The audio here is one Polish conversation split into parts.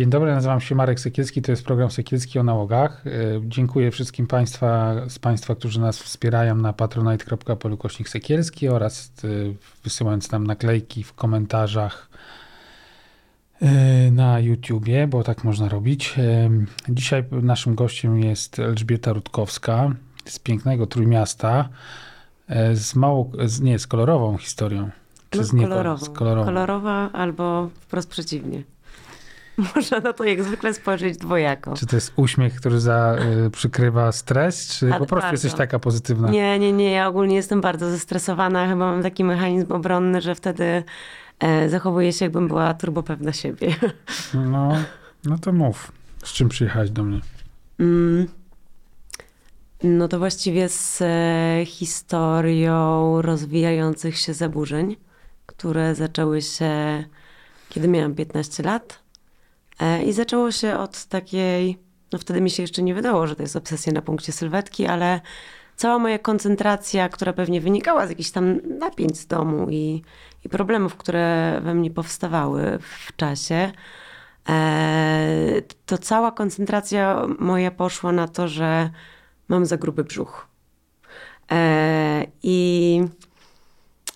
Dzień dobry, nazywam się Marek Sekielski, to jest program Sekielski o nałogach. E, dziękuję wszystkim państwa, z Państwa, którzy nas wspierają na patronite.pl Sekielski oraz e, wysyłając nam naklejki w komentarzach e, na YouTubie, bo tak można robić. Dzisiaj naszym gościem jest Elżbieta Rutkowska z pięknego Trójmiasta, z mało, nie, z kolorową historią. Czy no, z, nie, kolorową. z kolorową. Kolorowa albo wprost przeciwnie. Można na to jak zwykle spojrzeć dwojako. Czy to jest uśmiech, który za, y, przykrywa stres, czy po prostu bardzo. jesteś taka pozytywna? Nie, nie, nie. Ja ogólnie jestem bardzo zestresowana. Chyba mam taki mechanizm obronny, że wtedy e, zachowuję się, jakbym była turbo pewna siebie. No, no to mów. Z czym przyjechać do mnie? Mm. No to właściwie z e, historią rozwijających się zaburzeń, które zaczęły się, kiedy miałam 15 lat. E, I zaczęło się od takiej, no wtedy mi się jeszcze nie wydało, że to jest obsesja na punkcie sylwetki, ale cała moja koncentracja, która pewnie wynikała z jakichś tam napięć z domu i, i problemów, które we mnie powstawały w czasie, e, to cała koncentracja moja poszła na to, że mam za gruby brzuch. E, I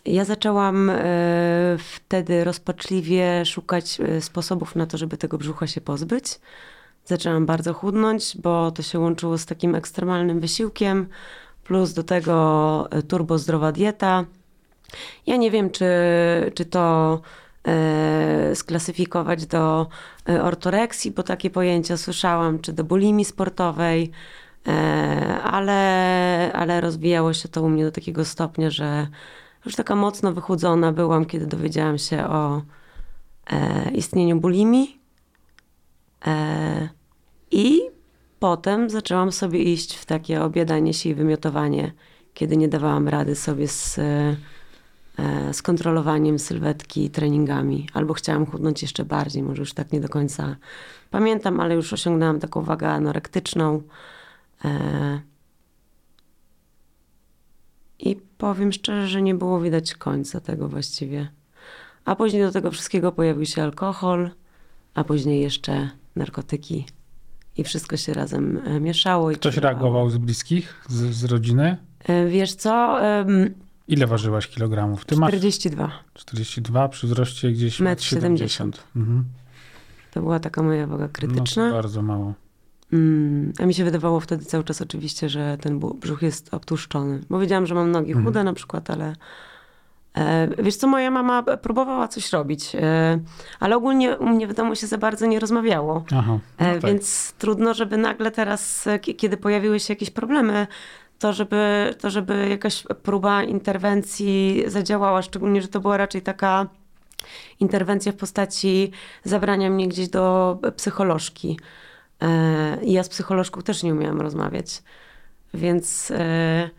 ja zaczęłam e, wtedy rozpaczliwie szukać e, sposobów na to, żeby tego brzucha się pozbyć. Zaczęłam bardzo chudnąć, bo to się łączyło z takim ekstremalnym wysiłkiem, plus do tego e, turbo zdrowa dieta. Ja nie wiem, czy, czy to sklasyfikować do ortoreksji, bo takie pojęcia słyszałam, czy do bulimii sportowej, ale, ale rozwijało się to u mnie do takiego stopnia, że już taka mocno wychudzona byłam, kiedy dowiedziałam się o e, istnieniu bulimii. E, I potem zaczęłam sobie iść w takie obiadanie się i wymiotowanie, kiedy nie dawałam rady sobie z, e, z kontrolowaniem sylwetki treningami. Albo chciałam chudnąć jeszcze bardziej, może już tak nie do końca pamiętam, ale już osiągnęłam taką wagę anorektyczną. E, i powiem szczerze, że nie było widać końca tego właściwie. A później do tego wszystkiego pojawił się alkohol, a później jeszcze narkotyki. I wszystko się razem e, mieszało. I Ktoś reagował z bliskich, z, z rodziny? E, wiesz co? Um, Ile ważyłaś kilogramów? Ty 42. Masz 42 przy wzroście gdzieś 1,70 m. Mhm. To była taka moja waga krytyczna. No, bardzo mało. Mm, a mi się wydawało wtedy cały czas oczywiście, że ten brzuch jest obtłuszczony. Bo wiedziałam, że mam nogi mhm. chude na przykład, ale e, wiesz co, moja mama próbowała coś robić, e, ale ogólnie u mnie w domu się za bardzo nie rozmawiało. Aha, no e, tak. Więc trudno, żeby nagle teraz, kiedy pojawiły się jakieś problemy, to żeby, to żeby jakaś próba interwencji zadziałała, szczególnie, że to była raczej taka interwencja w postaci zabrania mnie gdzieś do psycholożki. E, I ja z psycholożką też nie umiałam rozmawiać. Więc. E,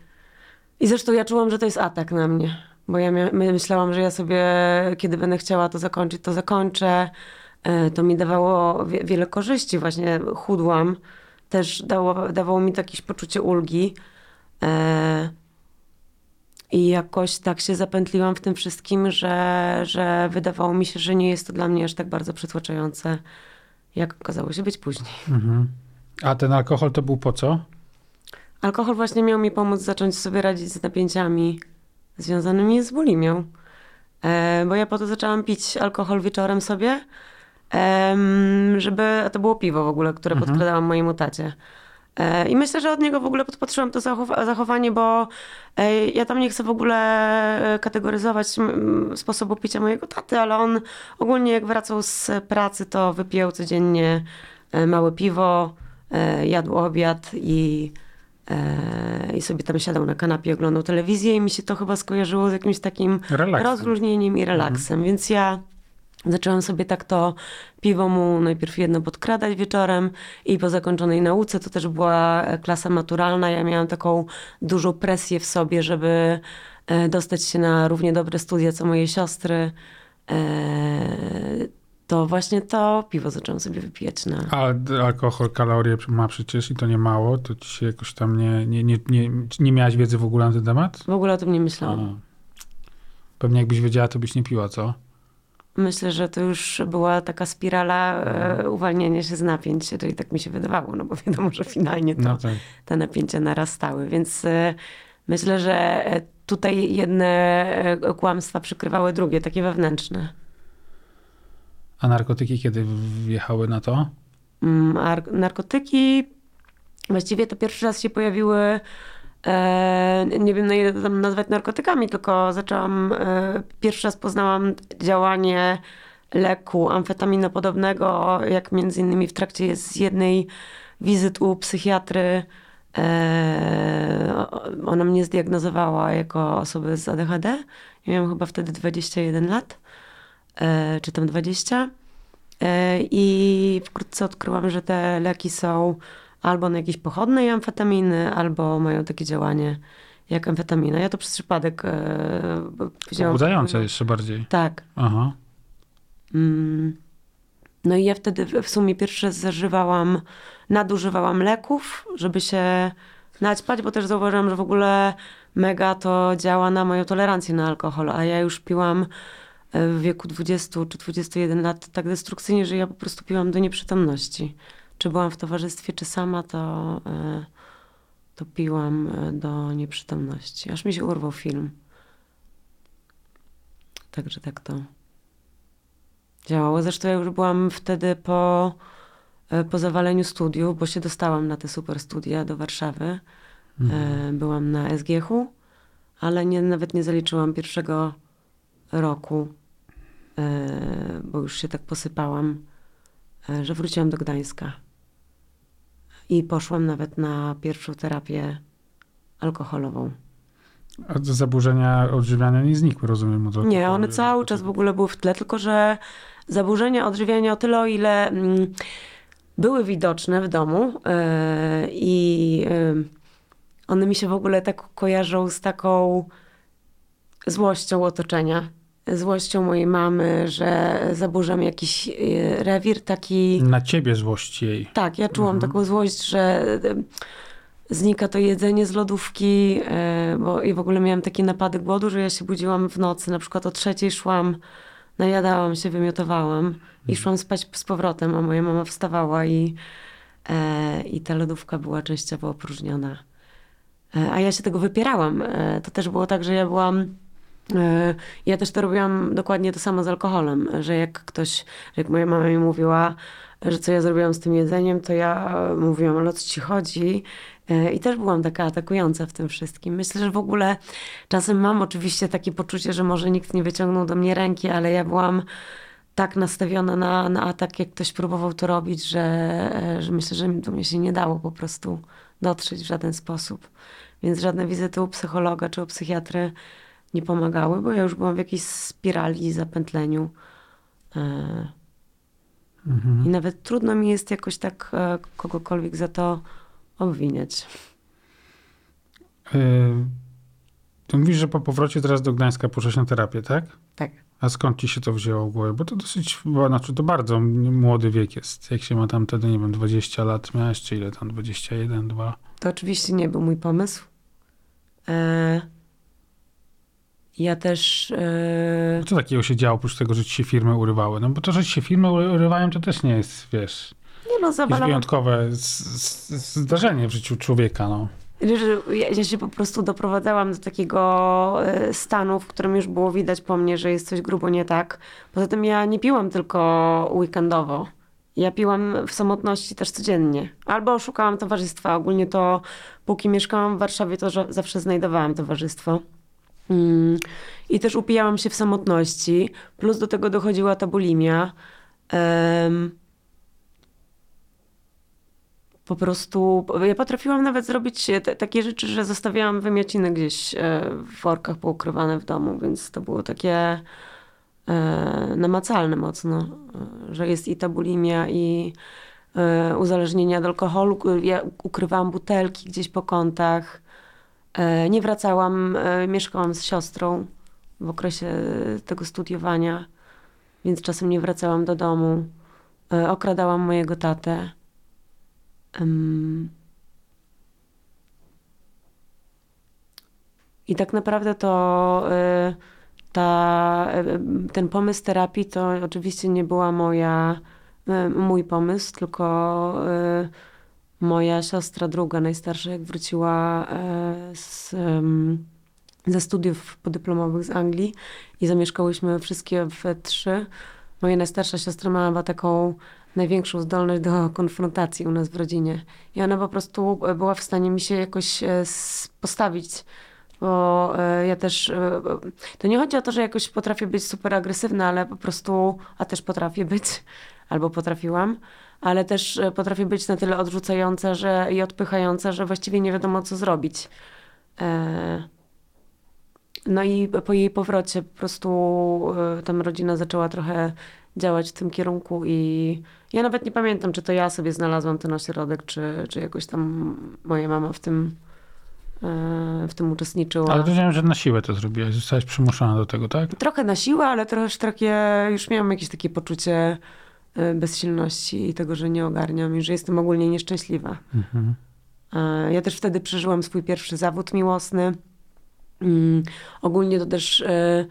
I zresztą ja czułam, że to jest atak na mnie. Bo ja myślałam, że ja sobie, kiedy będę chciała to zakończyć, to zakończę. E, to mi dawało wiele korzyści. Właśnie chudłam. Też dało, dawało mi jakieś poczucie ulgi. I jakoś tak się zapętliłam w tym wszystkim, że, że wydawało mi się, że nie jest to dla mnie aż tak bardzo przytłaczające jak okazało się być później. Mhm. A ten alkohol to był po co? Alkohol właśnie miał mi pomóc zacząć sobie radzić z napięciami związanymi z bulimią. E, bo ja po to zaczęłam pić alkohol wieczorem sobie, e, żeby, a to było piwo w ogóle, które mhm. podkradałam mojemu tacie. E, I myślę, że od niego w ogóle podpatrzyłam to zachowanie, bo e, ja tam nie chcę w ogóle e, kategoryzować sposobu picia mojego taty, ale on ogólnie jak wracał z pracy, to wypijał codziennie małe piwo, jadł obiad i, i sobie tam siadał na kanapie, oglądał telewizję i mi się to chyba skojarzyło z jakimś takim Relaksem. rozluźnieniem i relaksem. Mhm. Więc ja Zaczęłam sobie tak to piwo mu najpierw jedno podkradać wieczorem i po zakończonej nauce, to też była klasa maturalna, ja miałam taką dużą presję w sobie, żeby e, dostać się na równie dobre studia co moje siostry. E, to właśnie to piwo zaczęłam sobie wypijać na... A alkohol, kalorie ma przecież i to nie mało, to ci się jakoś tam nie, nie, nie, nie, nie miałaś wiedzy w ogóle na ten temat? W ogóle o tym nie myślałam. A. Pewnie jakbyś wiedziała, to byś nie piła, co? Myślę, że to już była taka spirala e, uwalniania się z napięć, to i tak mi się wydawało, no bo wiadomo, że finalnie to, No tak. te napięcia narastały, więc e, myślę, że e, tutaj jedne e, kłamstwa przykrywały drugie, takie wewnętrzne. A narkotyki kiedy wjechały na to? Mm, narkotyki właściwie to pierwszy raz się pojawiły, nie wiem na ile to tam nazwać narkotykami, tylko zaczęłam, e, pierwszy raz poznałam działanie leku amfetaminopodobnego, jak między innymi w trakcie jest jednej wizyt u psychiatry. E, ona mnie zdiagnozowała jako osobę z ADHD. Ja miałam chyba wtedy 21 lat, e, czy tam 20. E, I wkrótce odkryłam, że te leki są albo na jakieś pochodnej amfetaminy, albo mają takie działanie jak amfetamina. Ja to przez przypadek e, wzięłam. Pobudzające jeszcze bardziej. Tak. Aha. Mm. No i ja wtedy w sumie pierwszy raz zażywałam, nadużywałam leków, żeby się naćpać, bo też zauważyłam, że w ogóle mega to działa na moją tolerancję na alkohol, a ja już piłam e, w wieku 20 czy 21 lat tak destrukcyjnie, że ja po prostu piłam do nieprzytomności. Czy byłam w towarzystwie, czy sama, to, e, to piłam e, do nieprzytomności. Aż mi się urwał film. Także tak to działało. Zresztą ja już byłam wtedy po, e, po zawaleniu studiów, bo się dostałam na te super studia do Warszawy. E, Byłam na SGH-u, ale nie, nawet nie zaliczyłam pierwszego roku, bo już się tak posypałam, że wróciłam do Gdańska. I poszłam nawet na pierwszą terapię alkoholową. A zaburzenia odżywiania nie znikły, rozumiem. od Nie, one cały czas w ogóle były w tle, tylko że zaburzenia odżywiania o tyle, o ile mm, były widoczne w domu yy, i yy, one mi się w ogóle tak kojarzą z taką złością otoczenia. Złością mojej mamy, że zaburzam jakiś yy, rewir taki... Na ciebie złość jej. Tak, ja czułam taką złość, że e, znika to jedzenie z lodówki, e, bo i w ogóle miałam takie napady głodu, że ja się budziłam w nocy, na przykład o trzeciej szłam, najadałam się, wymiotowałam i szłam spać z powrotem, a moja mama wstawała i, e, i ta lodówka była częściowo opróżniona. E, A ja się tego wypierałam. E, To też było tak, że ja byłam. E, Ja też to robiłam dokładnie to samo z alkoholem, że jak ktoś, jak moja mama mi mówiła, że co ja zrobiłam z tym jedzeniem, to ja mówiłam, ale o co ci chodzi? E, I też byłam taka atakująca w tym wszystkim. Myślę, że w ogóle czasem mam oczywiście takie poczucie, że może nikt nie wyciągnął do mnie ręki, ale ja byłam tak nastawiona na, na atak, jak ktoś próbował to robić, że, e, że myślę, że do mnie się nie dało po prostu dotrzeć w żaden sposób. Więc żadne wizyty u psychologa czy u psychiatry nie pomagały, bo ja już byłam w jakiejś spirali, zapętleniu. E, I nawet trudno mi jest jakoś tak e, kogokolwiek za to obwiniać. Yy, ty mówisz, że po powrocie teraz do Gdańska poszłaś na terapię, tak? Tak. A skąd ci się to wzięło w głowie? Bo to dosyć, bo, znaczy to bardzo młody wiek jest. Jak się ma tam wtedy, nie wiem, 20 lat miałeś, czy ile tam, 21, 2? To oczywiście nie był mój pomysł. E, ja też. E, Co takiego się działo, oprócz tego, że ci się firmy urywały? No bo to, że ci się firmy urywają, to też nie jest, wiesz, nie no, jest zawalałam. wyjątkowe z, z, zdarzenie w życiu człowieka, no. Ja, ja się po prostu doprowadzałam do takiego e, stanu, w którym już było widać po mnie, że jest coś grubo nie tak. Poza tym ja nie piłam tylko weekendowo. Ja piłam w samotności też codziennie. Albo szukałam towarzystwa. Ogólnie to, póki mieszkałam w Warszawie, to zawsze znajdowałam towarzystwo. Mm. I też upijałam się w samotności. Plus do tego dochodziła ta bulimia. Po prostu ja potrafiłam nawet zrobić te, takie rzeczy, że zostawiałam wymiociny gdzieś e, w workach poukrywane w domu, więc to było takie e, namacalne mocno, e, że jest i ta bulimia, i e, uzależnienie od alkoholu. Ja ukrywałam butelki gdzieś po kątach. E, nie wracałam, e, mieszkałam z siostrą w okresie tego studiowania, więc czasem nie wracałam do domu. E, okradałam mojego tatę. I tak naprawdę to ta, ten pomysł terapii to oczywiście nie była moja, mój pomysł, tylko moja siostra druga, najstarsza, jak wróciła y, z, ze studiów podyplomowych z Anglii i zamieszkałyśmy wszystkie we trzy. Moja najstarsza siostra miała taką największą zdolność do konfrontacji u nas w rodzinie. I ona po prostu była w stanie mi się jakoś e, postawić bo e, ja też, e, to nie chodzi o to, że jakoś potrafię być super agresywna, ale po prostu, a też potrafię być, albo potrafiłam, ale też e, potrafię być na tyle odrzucająca że, i odpychająca, że właściwie nie wiadomo, co zrobić. E, No i po jej powrocie po prostu e, tam rodzina zaczęła trochę działać w tym kierunku i ja nawet nie pamiętam, czy to ja sobie znalazłam ten ośrodek, czy, czy jakoś tam moja mama w tym, w tym uczestniczyła. Ale rozumiem, że na siłę to zrobiłaś. Zostałaś przymuszona do tego, tak? Trochę na siłę, ale trochę takie, już miałam jakieś takie poczucie bezsilności i tego, że nie ogarniam i że jestem ogólnie nieszczęśliwa. Mhm. E, Ja też wtedy przeżyłam swój pierwszy zawód miłosny. Mm, Ogólnie to też e,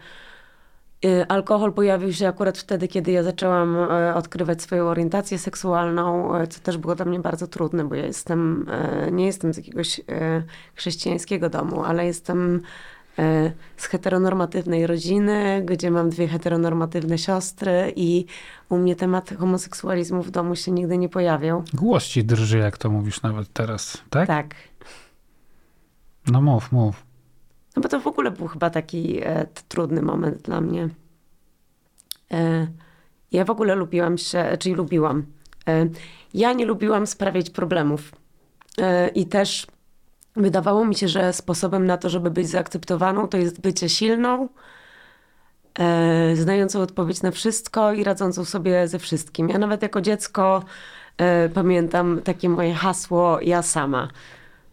e, alkohol pojawił się akurat wtedy, kiedy ja zaczęłam e, odkrywać swoją orientację seksualną, e, co też było dla mnie bardzo trudne, bo ja jestem, e, nie jestem z jakiegoś e, chrześcijańskiego domu, ale jestem e, z heteronormatywnej rodziny, gdzie mam dwie heteronormatywne siostry i u mnie temat homoseksualizmu w domu się nigdy nie pojawiał. Głos ci drży, jak to mówisz nawet teraz, tak? Tak. No mów, mów. No bo to w ogóle był chyba taki e, trudny moment dla mnie. E, ja w ogóle lubiłam się, czyli lubiłam. E, ja nie lubiłam sprawiać problemów. E, I też wydawało mi się, że sposobem na to, żeby być zaakceptowaną, to jest bycie silną, e, znającą odpowiedź na wszystko i radzącą sobie ze wszystkim. Ja nawet jako dziecko e, pamiętam takie moje hasło ja sama.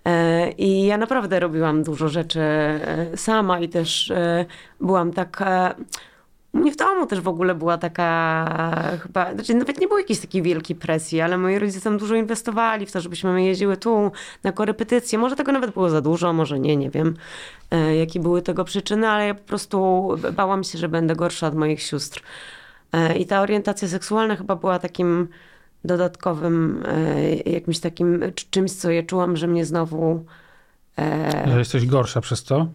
E, I ja naprawdę robiłam dużo rzeczy e, sama i też e, byłam taka. U mnie w domu też w ogóle była taka chyba, znaczy nawet nie było jakiejś takiej wielkiej presji, ale moi rodzice tam dużo inwestowali w to, żebyśmy my jeździły tu na korepetycje. Może tego nawet było za dużo, może nie, nie wiem e, jakie były tego przyczyny, ale ja po prostu bałam się, że będę gorsza od moich sióstr. E, I ta orientacja seksualna chyba była takim dodatkowym, e, jakimś takim cz- czymś, co ja czułam, że mnie znowu Że jesteś gorsza przez to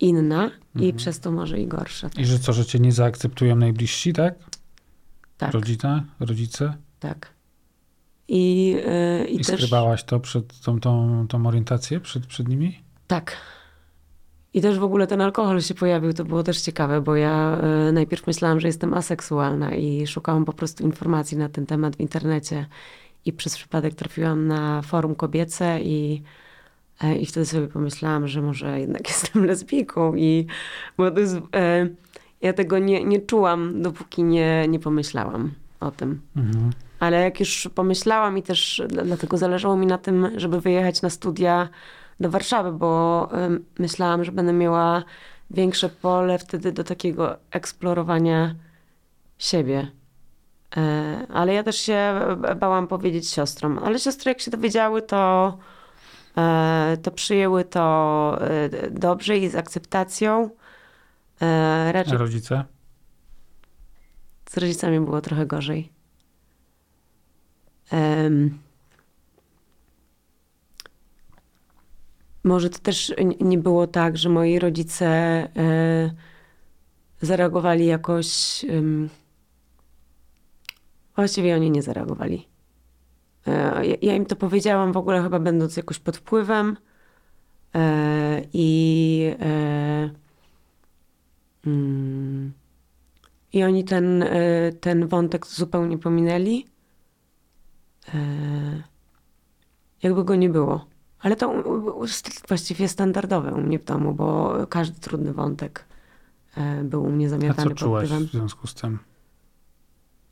inna i przez to może i gorsza. i że co, że cię nie zaakceptują najbliżsi, tak? Tak, Rodzina, rodzice? tak. I, e, i, I też... skrywałaś to przed tą, tą, tą orientację przed, przed nimi? Tak. I też w ogóle ten alkohol się pojawił, to było też ciekawe, bo ja e, najpierw myślałam, że jestem aseksualna i szukałam po prostu informacji na ten temat w internecie i przez przypadek trafiłam na forum kobiece i, i wtedy sobie pomyślałam, że może jednak jestem lesbijką i bo to jest, e, ja tego nie, nie czułam, dopóki nie, nie pomyślałam o tym. Mhm. Ale jak już pomyślałam i też dla- dlatego zależało mi na tym, żeby wyjechać na studia do Warszawy, bo myślałam, że będę miała większe pole wtedy do takiego eksplorowania siebie. E, Ale ja też się bałam powiedzieć siostrom. Ale siostry, jak się dowiedziały, to, e, to przyjęły to e, dobrze i z akceptacją. E, A Raczej rodzice? z rodzicami było trochę gorzej. Em, może to też nie było tak, że moi rodzice e, zareagowali jakoś. właściwie oni nie zareagowali. E, ja, im to powiedziałam w ogóle, chyba będąc jakoś pod wpływem. E, I. E, mm, i oni ten, ten wątek zupełnie pominęli. Jakby go nie było. Ale to właściwie standardowe u mnie w domu, bo każdy trudny wątek był u mnie A zamiatany co pod czułaś dywan. w związku z tym?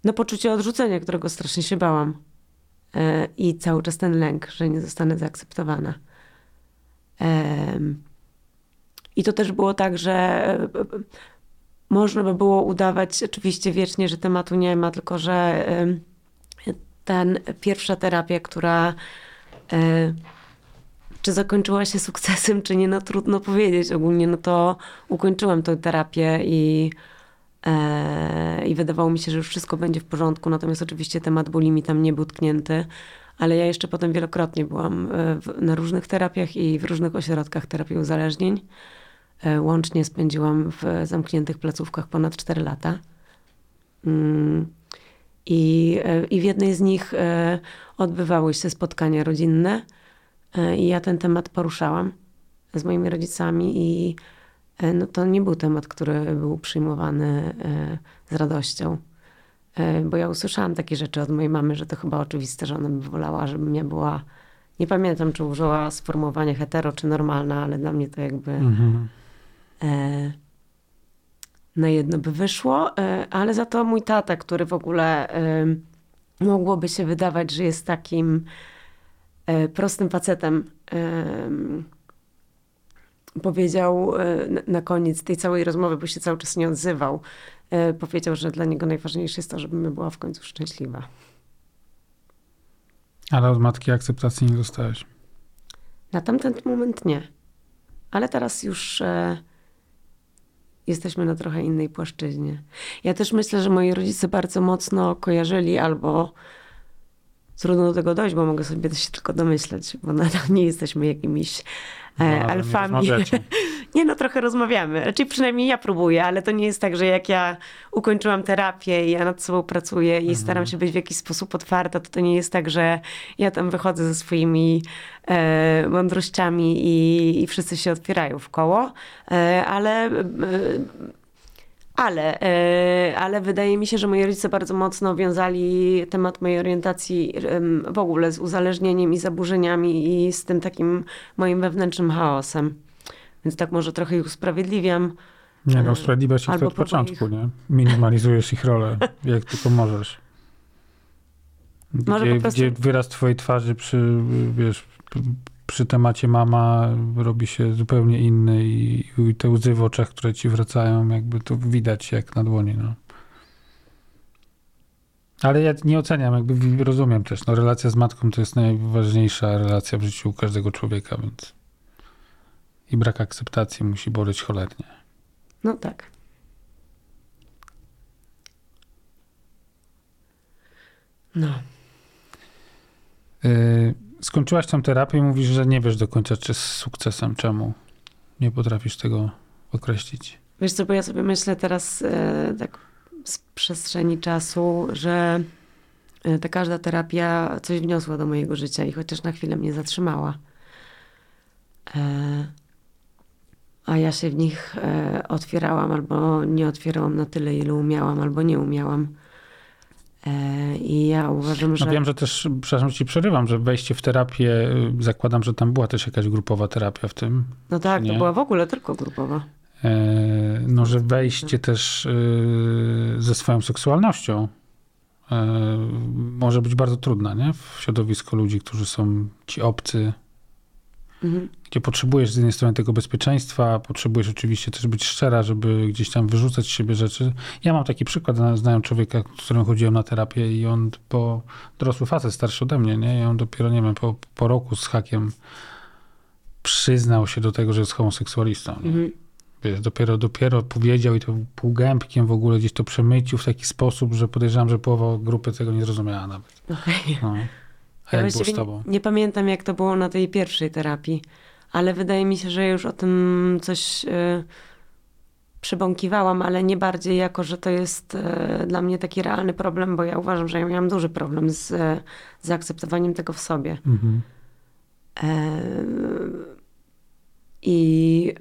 No poczucie odrzucenia, którego strasznie się bałam. E, I cały czas ten lęk, że nie zostanę zaakceptowana. I to też było tak, że e, można by było udawać oczywiście wiecznie, że tematu nie ma, tylko że ten pierwsza terapia, która e, czy zakończyła się sukcesem, czy nie, no trudno powiedzieć. Ogólnie no to ukończyłam tę terapię i I wydawało mi się, że już wszystko będzie w porządku, natomiast oczywiście temat bóli mi tam nie był tknięty, ale ja jeszcze potem wielokrotnie byłam e, w, na różnych terapiach i w różnych ośrodkach terapii uzależnień. E, Łącznie spędziłam w zamkniętych placówkach ponad 4 lata. Mm. I, e, I w jednej z nich e, odbywały się spotkania rodzinne e, i ja ten temat poruszałam z moimi rodzicami i E, no to nie był temat, który był przyjmowany e, z radością. E, Bo ja usłyszałam takie rzeczy od mojej mamy, że to chyba oczywiste, że ona by wolała, żebym ja była, nie pamiętam, czy użyła sformułowania hetero, czy normalna, ale dla mnie to jakby Mhm. e, na jedno by wyszło, e, ale za to mój tata, który w ogóle e, mogłoby się wydawać, że jest takim e, prostym facetem, e, powiedział e, na- koniec tej całej rozmowy, bo się cały czas nie odzywał, e, powiedział, że dla niego najważniejsze jest to, żebym była w końcu szczęśliwa. Ale od matki akceptacji nie dostałeś. Na tamten moment nie. Ale teraz już e, jesteśmy na trochę innej płaszczyźnie. Ja też myślę, że moi rodzice bardzo mocno kojarzyli albo trudno do tego dojść, bo mogę sobie się tylko domyśleć, bo nadal nie jesteśmy jakimiś No, e, nie alfami. rozmawiacie. Nie no, trochę rozmawiamy. Raczej przynajmniej ja próbuję, ale to nie jest tak, że jak ja ukończyłam terapię i ja nad sobą pracuję i staram się być w jakiś sposób otwarta, to to nie jest tak, że ja tam wychodzę ze swoimi e, mądrościami i, i wszyscy się otwierają w koło, e, ale... E, ale, e, ale wydaje mi się, że moi rodzice bardzo mocno wiązali temat mojej orientacji w ogóle z uzależnieniem i zaburzeniami i z tym takim moim wewnętrznym chaosem. Więc tak może trochę ich usprawiedliwiam. Nie no, usprawiedliwiasz ich od początku, nie? Minimalizujesz ich rolę, jak tylko możesz. Może Gdzie, po prostu- gdzie wyraz twojej twarzy przy, wiesz, przy temacie mama robi się zupełnie inny i, i te łzy w oczach, które ci wracają, jakby to widać jak na dłoni, no. Ale ja nie oceniam, jakby rozumiem też, no relacja z matką to jest najważniejsza relacja w życiu każdego człowieka, więc i brak akceptacji musi boleć cholernie. No tak. No. Yy, skończyłaś tą terapię i mówisz, że nie wiesz do końca, czy z sukcesem. Czemu? Nie potrafisz tego określić. Wiesz co, bo ja sobie myślę teraz e, tak z przestrzeni czasu, że e, ta każda terapia coś wniosła do mojego życia i chociaż na chwilę mnie zatrzymała. E, a ja się w nich e, otwierałam albo nie otwierałam na tyle, ile umiałam, albo nie umiałam. E, I ja uważam, że... No wiem, że też, przepraszam, ci przerywam, że wejście w terapię, yy, zakładam, że tam była też jakaś grupowa terapia w tym. No tak, to była w ogóle tylko grupowa. Yy, no, że wejście też yy, ze swoją seksualnością yy, może być bardzo trudne, nie? W środowisku ludzi, którzy są ci obcy, Mhm. gdzie potrzebujesz z jednej strony tego bezpieczeństwa, potrzebujesz oczywiście też być szczera, żeby gdzieś tam wyrzucać z siebie rzeczy. Ja mam taki przykład, zna- znałem człowieka, z którym chodziłem na terapię i on po, dorosły facet, starszy ode mnie, nie? I on dopiero, nie wiem, po, po roku z hakiem przyznał się do tego, że jest homoseksualistą. Mhm. Wiesz, dopiero, dopiero powiedział i to półgębkiem w ogóle gdzieś to przemycił w taki sposób, że podejrzewam, że połowa grupy tego nie zrozumiała nawet. Okej. No. A Ja jak było z tobą? Nie, nie pamiętam, jak to było na tej pierwszej terapii, ale wydaje mi się, że już o tym coś y, przybąkiwałam, ale nie bardziej jako, że to jest y, dla mnie taki realny problem, bo ja uważam, że ja miałam duży problem z y, zaakceptowaniem tego w sobie. Mhm. E, I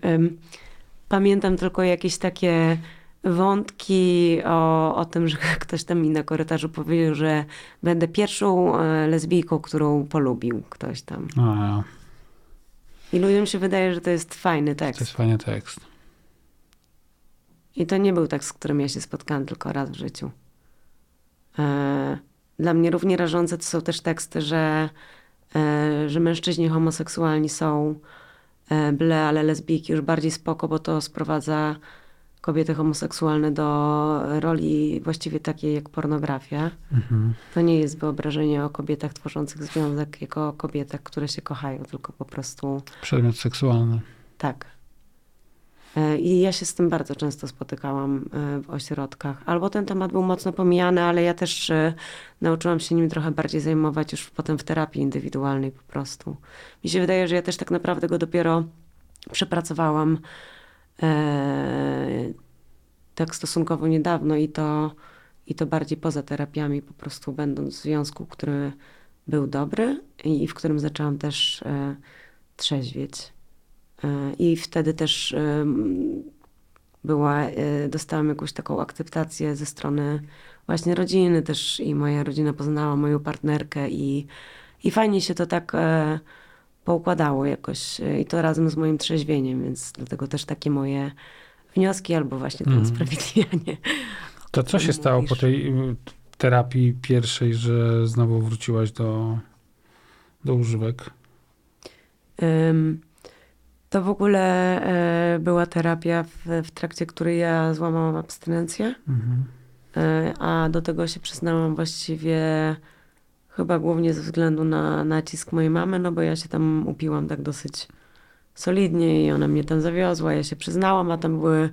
pamiętam tylko jakieś takie wątki o, o tym, że ktoś tam mi na korytarzu powiedział, że będę pierwszą e, lesbijką, którą polubił ktoś tam. A, I ludziom się wydaje, że to jest fajny to jest tekst. fajny tekst. I to nie był tekst, z którym ja się spotkałam tylko raz w życiu. E, Dla mnie równie rażące to są też teksty, że, e, że mężczyźni homoseksualni są ble, ale lesbijki już bardziej spoko, bo to sprowadza kobiety homoseksualne do roli właściwie takiej jak pornografia. Mhm. To nie jest wyobrażenie o kobietach tworzących związek jako o kobietach, które się kochają, tylko po prostu Przedmiot seksualny. tak. E, I ja się z tym bardzo często spotykałam e, w ośrodkach. Albo ten temat był mocno pomijany, ale ja też e, nauczyłam się nim trochę bardziej zajmować już potem w terapii indywidualnej po prostu. Mi się wydaje, że ja też tak naprawdę go dopiero przepracowałam tak stosunkowo niedawno i to, i to bardziej poza terapiami, po prostu będąc w związku, który był dobry i w którym zaczęłam też e, trzeźwieć. E, I wtedy też była, e, dostałam jakąś taką akceptację ze strony właśnie rodziny też i moja rodzina poznała moją partnerkę i, i fajnie się to tak e, poukładało jakoś e, i to razem z moim trzeźwieniem, więc dlatego też takie moje wnioski albo właśnie to Mhm. usprawiedliwianie. To co się stało po Mówisz. tej y, terapii pierwszej, że znowu wróciłaś do, do używek? Ym, To w ogóle e, była terapia, w, w trakcie której ja złamałam abstynencję. Mhm. E, A do tego się przyznałam właściwie chyba głównie ze względu na nacisk mojej mamy, no bo ja się tam upiłam tak dosyć solidnie i ona mnie tam zawiozła, ja się przyznałam, a tam były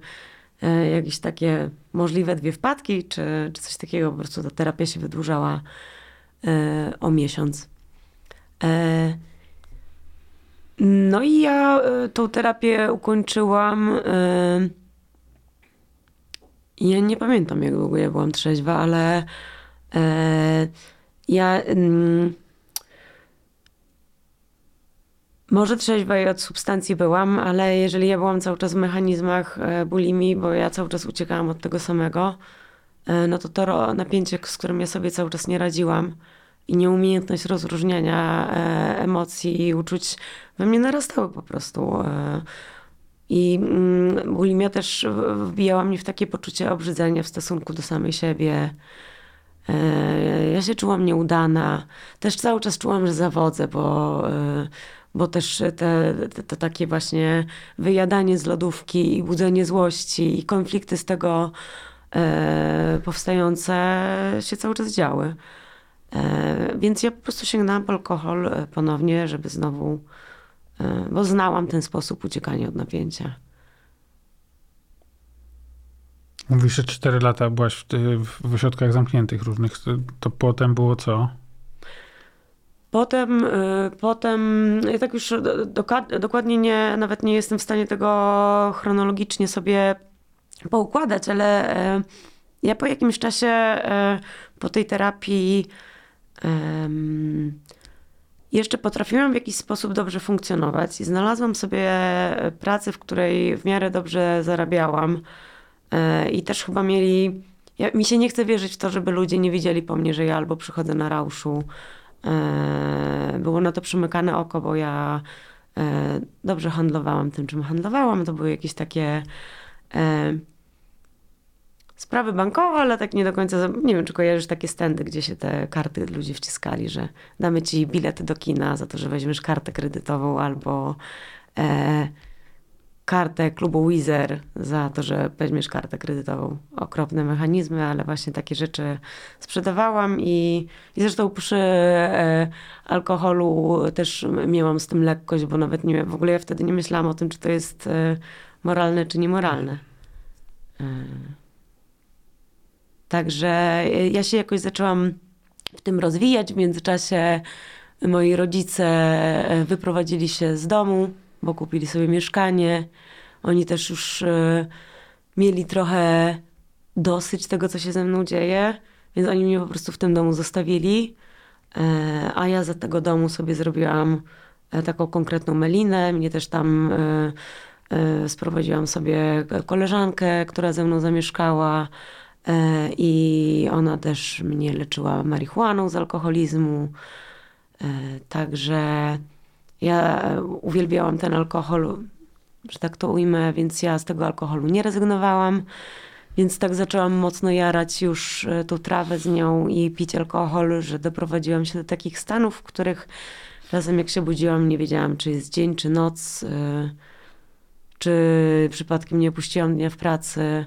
e, jakieś takie możliwe dwie wpadki, czy, czy coś takiego, po prostu ta terapia się wydłużała e, o miesiąc. E, no i ja tą terapię ukończyłam. ja nie pamiętam, jak długo ja byłam trzeźwa, ale ja. Mm, może trzeźwa i od substancji byłam, ale jeżeli ja byłam cały czas w mechanizmach e, bulimii, bo ja cały czas uciekałam od tego samego, e, no to to napięcie, z którym ja sobie cały czas nie radziłam i nieumiejętność rozróżniania e, emocji i uczuć we mnie narastały po prostu. I mm, bulimia też wbijała mnie w takie poczucie obrzydzenia w stosunku do samej siebie. E, Ja się czułam nieudana. Też cały czas czułam, że zawodzę, bo, e, bo też te, te, takie właśnie wyjadanie z lodówki i budzenie złości i konflikty z tego e, powstające się cały czas działy. Więc ja po prostu sięgnęłam po alkohol ponownie, żeby znowu bo znałam ten sposób uciekania od napięcia. Mówisz, że 4 lata byłaś w, w ośrodkach zamkniętych różnych. To, potem było co? Potem, e, potem ja tak już dokładnie nie, nawet nie jestem w stanie tego chronologicznie sobie poukładać, ale e, ja po jakimś czasie e, po tej terapii jeszcze potrafiłam w jakiś sposób dobrze funkcjonować i znalazłam sobie pracę, w której w miarę dobrze zarabiałam i też chyba mieli... Ja, mi się nie chce wierzyć w to, żeby ludzie nie widzieli po mnie, że ja albo przychodzę na rauszu. E, Było na to przymykane oko, bo ja e, dobrze handlowałam tym, czym handlowałam. To były jakieś takie e, sprawy bankowe, ale tak nie do końca. Nie wiem, czy kojarzysz takie stędy, gdzie się te karty ludzie wciskali, że damy ci bilety do kina za to, że weźmiesz kartę kredytową albo e, kartę klubu Wizer za to, że weźmiesz kartę kredytową. Okropne mechanizmy, ale właśnie takie rzeczy sprzedawałam i, i zresztą przy e, alkoholu też miałam z tym lekkość, bo nawet nie, w ogóle ja wtedy nie myślałam o tym, czy to jest e, moralne, czy niemoralne. E, Także ja się jakoś zaczęłam w tym rozwijać. W międzyczasie moi rodzice e, wyprowadzili się z domu, bo kupili sobie mieszkanie. Oni też już e, mieli trochę dosyć tego, co się ze mną dzieje, więc oni mnie po prostu w tym domu zostawili. E, A ja za tego domu sobie zrobiłam e, taką konkretną melinę. Mnie też tam sprowadziłam sobie koleżankę, która ze mną zamieszkała. I ona też mnie leczyła marihuaną z alkoholizmu. Także ja uwielbiałam ten alkohol że tak to ujmę, więc ja z tego alkoholu nie rezygnowałam. Więc tak zaczęłam mocno jarać już e, tą trawę z nią i pić alkohol, że doprowadziłam się do takich stanów, w których czasem jak się budziłam, nie wiedziałam, czy jest dzień, czy noc, e, czy przypadkiem nie opuściłam dnia w pracy.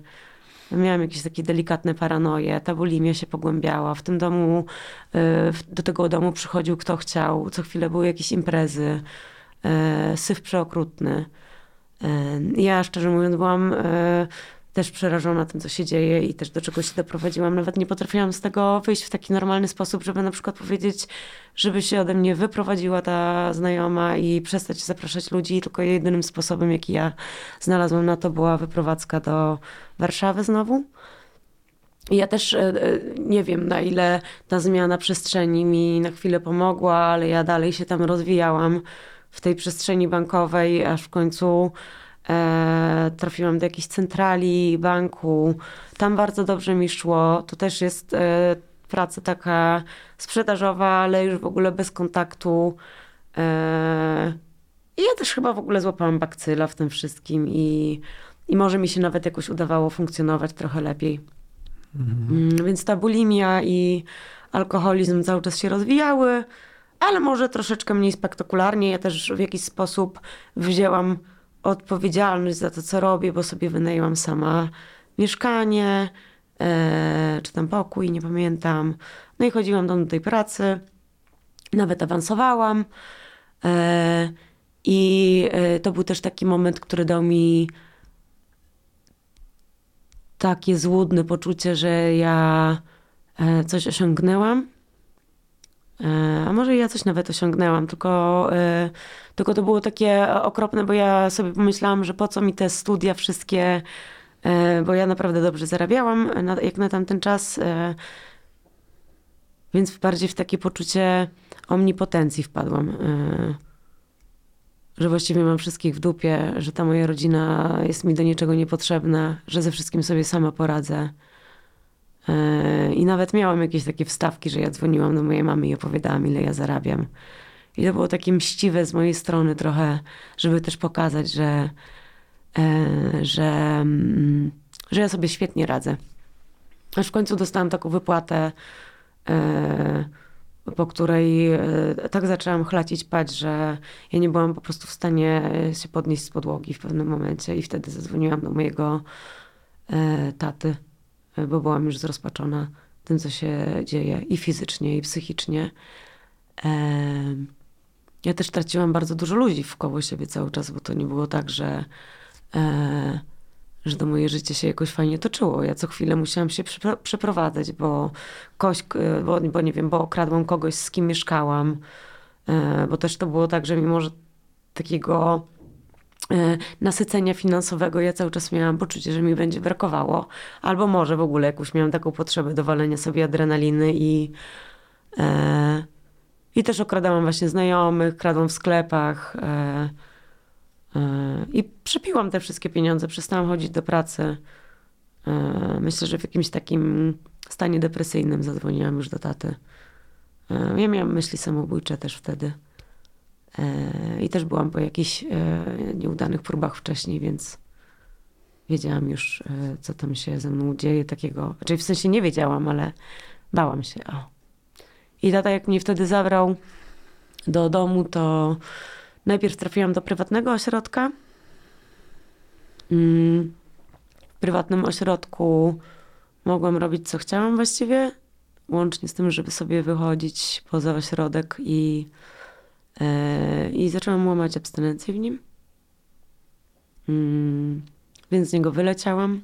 Miałam jakieś takie delikatne paranoje, ta bulimia się pogłębiała. W tym domu, e, do tego domu przychodził kto chciał, co chwilę były jakieś imprezy, syf przeokrutny. Ja szczerze mówiąc byłam też przerażona tym, co się dzieje i też do czego się doprowadziłam. Nawet nie potrafiłam z tego wyjść w taki normalny sposób, żeby na przykład powiedzieć, żeby się ode mnie wyprowadziła ta znajoma i przestać zapraszać ludzi. Tylko jedynym sposobem, jaki ja znalazłam na to, była wyprowadzka do Warszawy znowu. Ja też e, e, nie wiem, na ile ta zmiana przestrzeni mi na chwilę pomogła, ale ja dalej się tam rozwijałam w tej przestrzeni bankowej, aż w końcu trafiłam do jakiejś centrali, banku. Tam bardzo dobrze mi szło. To też jest e, praca taka sprzedażowa, ale już w ogóle bez kontaktu. E, I ja też chyba w ogóle złapałam bakcyla w tym wszystkim i, i może mi się nawet jakoś udawało funkcjonować trochę lepiej. Mhm. Więc ta bulimia i alkoholizm cały czas się rozwijały, ale może troszeczkę mniej spektakularnie. Ja też w jakiś sposób wzięłam odpowiedzialność za to, co robię, bo sobie wynajęłam sama mieszkanie, e, czy tam pokój, nie pamiętam. No i chodziłam do tej pracy, nawet awansowałam. E, I e, to był też taki moment, który dał mi takie złudne poczucie, że ja e, coś osiągnęłam a może ja coś nawet osiągnęłam, tylko, e, tylko to było takie okropne, bo ja sobie pomyślałam, że po co mi te studia wszystkie, e, bo ja naprawdę dobrze zarabiałam jak na tamten czas. Więc bardziej w takie poczucie omnipotencji wpadłam. Że właściwie mam wszystkich w dupie, że ta moja rodzina jest mi do niczego niepotrzebna, że ze wszystkim sobie sama poradzę. E, I nawet miałam jakieś takie wstawki, że ja dzwoniłam do mojej mamy i opowiadałam, ile ja zarabiam. I to było takie mściwe z mojej strony trochę, żeby też pokazać, że, e, że, mm, że ja sobie świetnie radzę. Aż w końcu dostałam taką wypłatę, e, po której tak zaczęłam chlacić pać, że ja nie byłam po prostu w stanie się podnieść z podłogi w pewnym momencie i wtedy zadzwoniłam do mojego taty bo byłam już zrozpaczona tym, co się dzieje i fizycznie, i psychicznie. Ja też traciłam bardzo dużo ludzi wkoło siebie cały czas, bo to nie było tak, że, e, że to moje życie się jakoś fajnie toczyło. Ja co chwilę musiałam się przeprowadzać, bo, koś, bo, bo nie wiem, bo okradłam kogoś, z kim mieszkałam. E, bo też to było tak, że mimo że takiego E, nasycenia finansowego ja cały czas miałam poczucie, że mi będzie brakowało. Albo może w ogóle jakąś miałam taką potrzebę dowalenia sobie adrenaliny i, e, i też okradałam właśnie znajomych, kradłam w sklepach e, e, i przepiłam te wszystkie pieniądze, przestałam chodzić do pracy. E, myślę, że w jakimś takim stanie depresyjnym zadzwoniłam już do taty. E, ja miałam myśli samobójcze też wtedy. E, I też byłam po jakichś e, nieudanych próbach wcześniej, więc wiedziałam już, e, co tam się ze mną dzieje takiego. Czyli w sensie nie wiedziałam, ale bałam się. O. I tata jak mnie wtedy zabrał do domu, to najpierw trafiłam do prywatnego ośrodka. Mm, w prywatnym ośrodku mogłam robić co chciałam właściwie, łącznie z tym, żeby sobie wychodzić poza ośrodek i I zaczęłam łamać abstynencję w nim. Mm, więc z niego wyleciałam.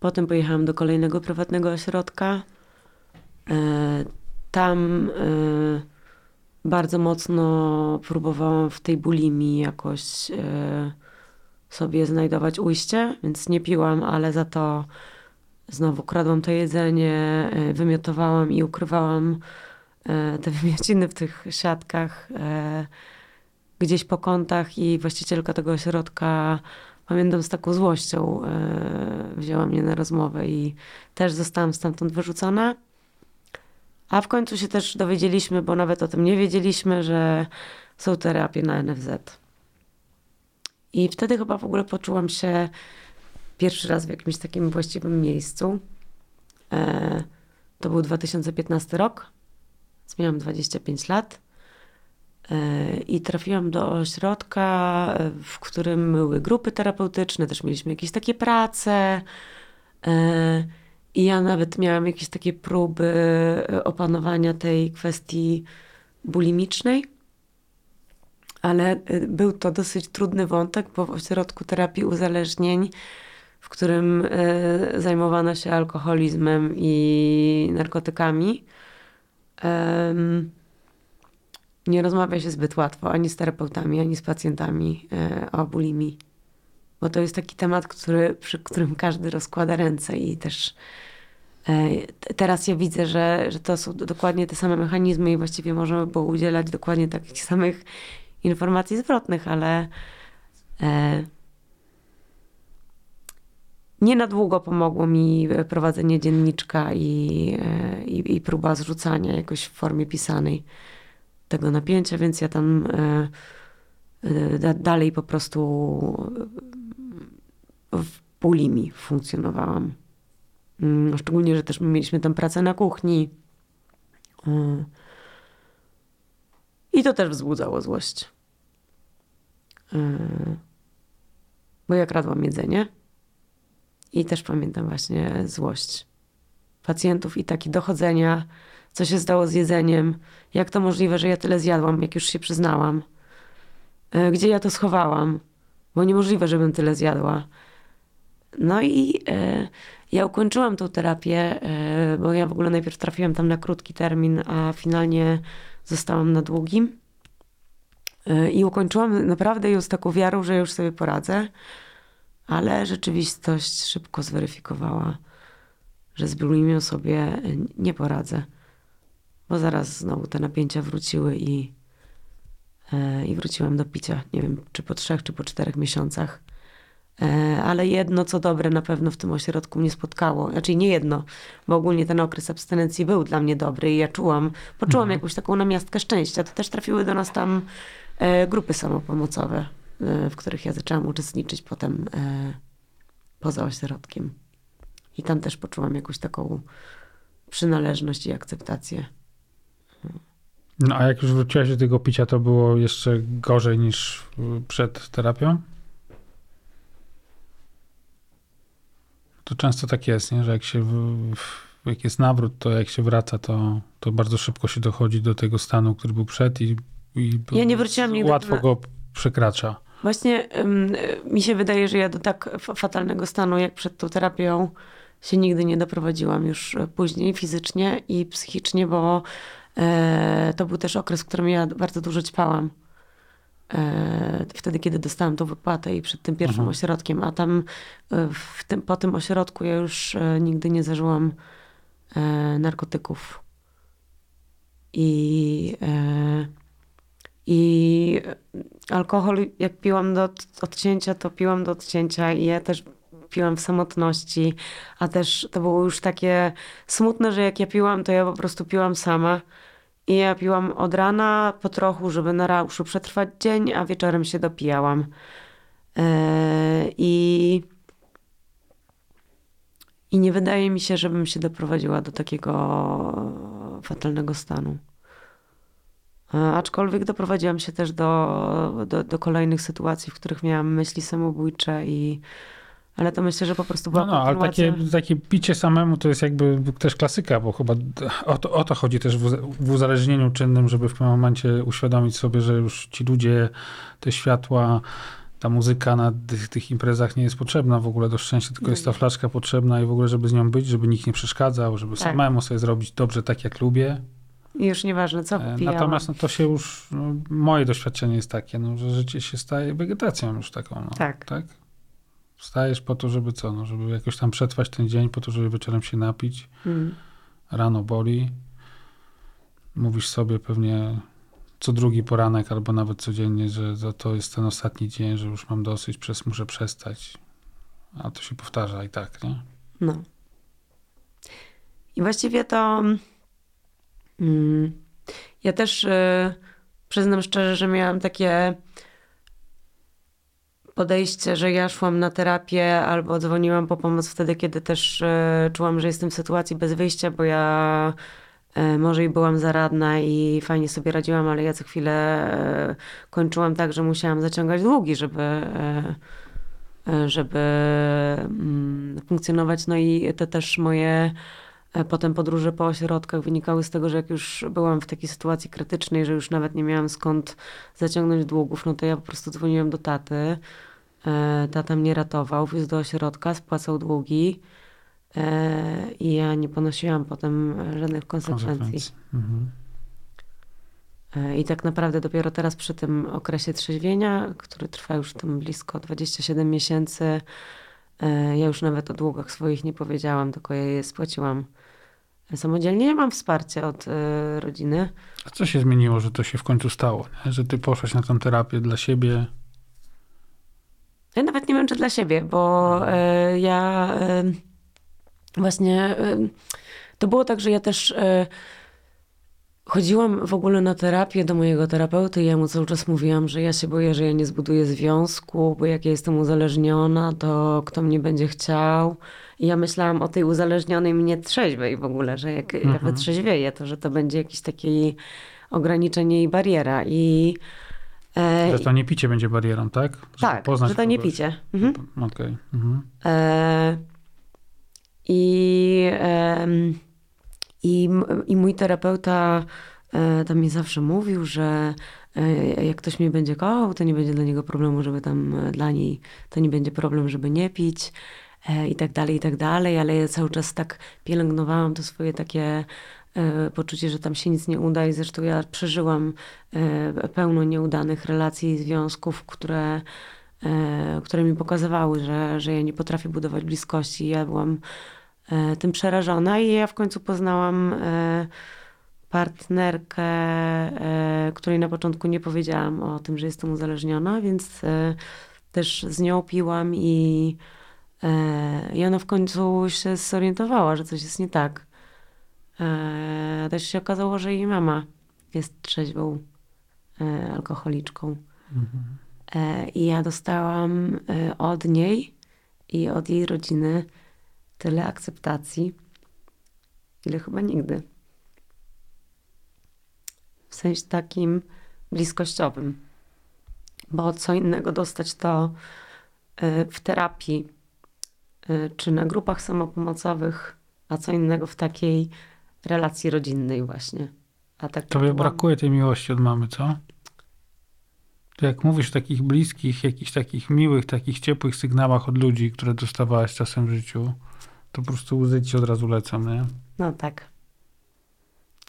Potem pojechałam do kolejnego prywatnego ośrodka. E, tam e, bardzo mocno próbowałam w tej bulimii jakoś sobie znajdować ujście, więc nie piłam, ale za to znowu kradłam to jedzenie, wymiotowałam i ukrywałam E, te wymiociny w tych siatkach e, gdzieś po kątach i właścicielka tego ośrodka pamiętam z taką złością e, wzięła mnie na rozmowę i też zostałam stamtąd wyrzucona. A w końcu się też dowiedzieliśmy, bo nawet o tym nie wiedzieliśmy, że są terapie na NFZ. I wtedy chyba w ogóle poczułam się pierwszy raz w jakimś takim właściwym miejscu. E, to był 2015 rok. Miałam 25 lat. E, I trafiłam do ośrodka, e, w którym były grupy terapeutyczne, też mieliśmy jakieś takie prace. E, I ja nawet miałam jakieś takie próby opanowania tej kwestii bulimicznej. Ale był to dosyć trudny wątek, bo w ośrodku terapii uzależnień, w którym zajmowano się alkoholizmem i narkotykami, nie rozmawia się zbyt łatwo ani z terapeutami, ani z pacjentami e, o bulimii. Bo to jest taki temat, który, przy którym każdy rozkłada ręce i też e, teraz ja widzę, że, że to są dokładnie te same mechanizmy i właściwie możemy było udzielać dokładnie takich samych informacji zwrotnych, ale e, nie na długo pomogło mi prowadzenie dzienniczka i, i, i próba zrzucania jakoś w formie pisanej tego napięcia, więc ja tam e, e, dalej po prostu w bulimi funkcjonowałam. Mm, szczególnie, że też mieliśmy tam pracę na kuchni. E, I to też wzbudzało złość. Bo ja kradłam jedzenie i też pamiętam właśnie złość pacjentów i takie dochodzenia, co się stało z jedzeniem, jak to możliwe, że ja tyle zjadłam, jak już się przyznałam, e, gdzie ja to schowałam, bo niemożliwe, żebym tyle zjadła. No i e, ja ukończyłam tą terapię, e, bo ja w ogóle najpierw trafiłam tam na krótki termin, a finalnie zostałam na długim. E, I ukończyłam naprawdę ją z taką wiarą, że już sobie poradzę, ale rzeczywistość szybko zweryfikowała, że z bulimią sobie nie poradzę bo zaraz znowu te napięcia wróciły i, e, i wróciłam do picia. Nie wiem, czy po trzech, czy po czterech miesiącach. E, ale jedno, co dobre, na pewno w tym ośrodku mnie spotkało. Znaczy nie jedno, bo ogólnie ten okres abstynencji był dla mnie dobry i ja czułam, poczułam mhm. jakąś taką namiastkę szczęścia. To też trafiły do nas tam e, grupy samopomocowe, w których ja zaczęłam uczestniczyć potem e, poza ośrodkiem. I tam też poczułam jakąś taką przynależność i akceptację. No a jak już wróciłaś do tego picia, to było jeszcze gorzej niż przed terapią? To często tak jest, nie? że jak się jak jest nawrót, to jak się wraca, to, to bardzo szybko się dochodzi do tego stanu, który był przed i, i ja nie wróciłam nigdy łatwo go przekracza. Właśnie mi się wydaje, że ja do tak fatalnego stanu jak przed tą terapią się nigdy nie doprowadziłam już później fizycznie i psychicznie, bo E, to był też okres, w którym ja bardzo dużo ćpałam. E, wtedy, kiedy dostałam tą wypłatę i przed tym pierwszym mhm. ośrodkiem, a tam e, tym, po tym ośrodku ja już nigdy nie zażyłam narkotyków. I, i alkohol, jak piłam do odcięcia, to piłam do odcięcia i ja też piłam w samotności, a też to było już takie smutne, że jak ja piłam, to ja po prostu piłam sama. I ja piłam od rana po trochu, żeby na rauszu przetrwać dzień, a wieczorem się dopijałam. Yy, I, I nie wydaje mi się, żebym się doprowadziła do takiego fatalnego stanu. E, aczkolwiek doprowadziłam się też do, do, do kolejnych sytuacji, w których miałam myśli samobójcze i ale to myślę, że po prostu była No, no ale takie, takie picie samemu to jest jakby też klasyka, bo chyba o to, o to chodzi też w, w uzależnieniu czynnym, żeby w pewnym momencie uświadomić sobie, że już ci ludzie, te światła, ta muzyka na tych, tych imprezach nie jest potrzebna w ogóle do szczęścia, tylko jest ta flaszka potrzebna i w ogóle, żeby z nią być, żeby nikt nie przeszkadzał, żeby tak. samemu sobie zrobić dobrze tak, jak lubię. Już nieważne, co e, pijałam. Natomiast no, to się już, no, moje doświadczenie jest takie, no, że życie się staje wegetacją już taką. No, tak. tak? Wstajesz po to, żeby co? No, żeby jakoś tam przetrwać ten dzień, po to, żeby wieczorem się napić. Mm. Rano boli. Mówisz sobie pewnie co drugi poranek, albo nawet codziennie, że to jest ten ostatni dzień, że już mam dosyć, przez, muszę przestać. A to się powtarza i tak, nie? No. I właściwie to mm, ja też y, przyznam szczerze, że miałam takie podejście, że ja szłam na terapię albo dzwoniłam po pomoc wtedy, kiedy też e, czułam, że jestem w sytuacji bez wyjścia, bo ja e, może i byłam zaradna i fajnie sobie radziłam, ale ja co chwilę e, kończyłam tak, że musiałam zaciągać długi, żeby, e, e, żeby mm, funkcjonować. No i te też moje e, potem podróże po ośrodkach wynikały z tego, że jak już byłam w takiej sytuacji krytycznej, że już nawet nie miałam skąd zaciągnąć długów, no to ja po prostu dzwoniłam do taty. E, Tata mnie ratował, wiózł do ośrodka, spłacał długi e, i ja nie ponosiłam potem e, żadnych konsekwencji. Konsekwencji. Mhm. E, I tak naprawdę dopiero teraz przy tym okresie trzeźwienia, który trwa już tam blisko 27 miesięcy, e, ja już nawet o długach swoich nie powiedziałam, tylko ja je spłaciłam samodzielnie. Mam wsparcie od e, rodziny. A co się zmieniło, że to się w końcu stało? Nie? Że ty poszłaś na tę terapię dla siebie? Ja nawet nie wiem, czy dla siebie, bo e, ja e, właśnie to było tak, że ja też chodziłam w ogóle na terapię do mojego terapeuty i ja mu cały czas mówiłam, że ja się boję, że ja nie zbuduję związku, bo jak ja jestem uzależniona, to kto mnie będzie chciał. I ja myślałam o tej uzależnionej mnie trzeźwej w ogóle, że jak ja Mhm. wytrzeźwieję, to że to będzie jakieś takie ograniczenie i bariera. I e, Że to nie picie będzie barierą, tak? Żeby tak, poznać że to nie kogoś. picie. Mhm. Okej. Mhm. E, I, i, I mój terapeuta e, tam mi zawsze mówił, że e, jak ktoś mnie będzie kochał, to nie będzie dla niego problemu, żeby tam e, dla niej, to nie będzie problem, żeby nie pić i tak dalej, i tak dalej, ale ja cały czas tak pielęgnowałam to swoje takie poczucie, że tam się nic nie uda i zresztą ja przeżyłam pełno nieudanych relacji i związków, które które mi pokazywały, że, że ja nie potrafię budować bliskości. Ja byłam tym przerażona i ja w końcu poznałam e, partnerkę, e, której na początku nie powiedziałam o tym, że jestem uzależniona, więc e, też z nią piłam i, e, i ona w końcu się zorientowała, że coś jest nie tak. E, też się okazało, że jej mama jest trzeźwą e, alkoholiczką. E, I ja dostałam e, od niej i od jej rodziny tyle akceptacji, ile chyba nigdy. W sensie takim bliskościowym. Bo co innego dostać to e, w terapii e, czy na grupach samopomocowych, a co innego w takiej relacji rodzinnej właśnie. A tak Tobie byłam- brakuje tej miłości od mamy, co? To jak mówisz o takich bliskich, jakichś takich miłych, takich ciepłych sygnałach od ludzi, które dostawałaś czasem w życiu, to po prostu łzy ci od razu lecą, nie? No tak.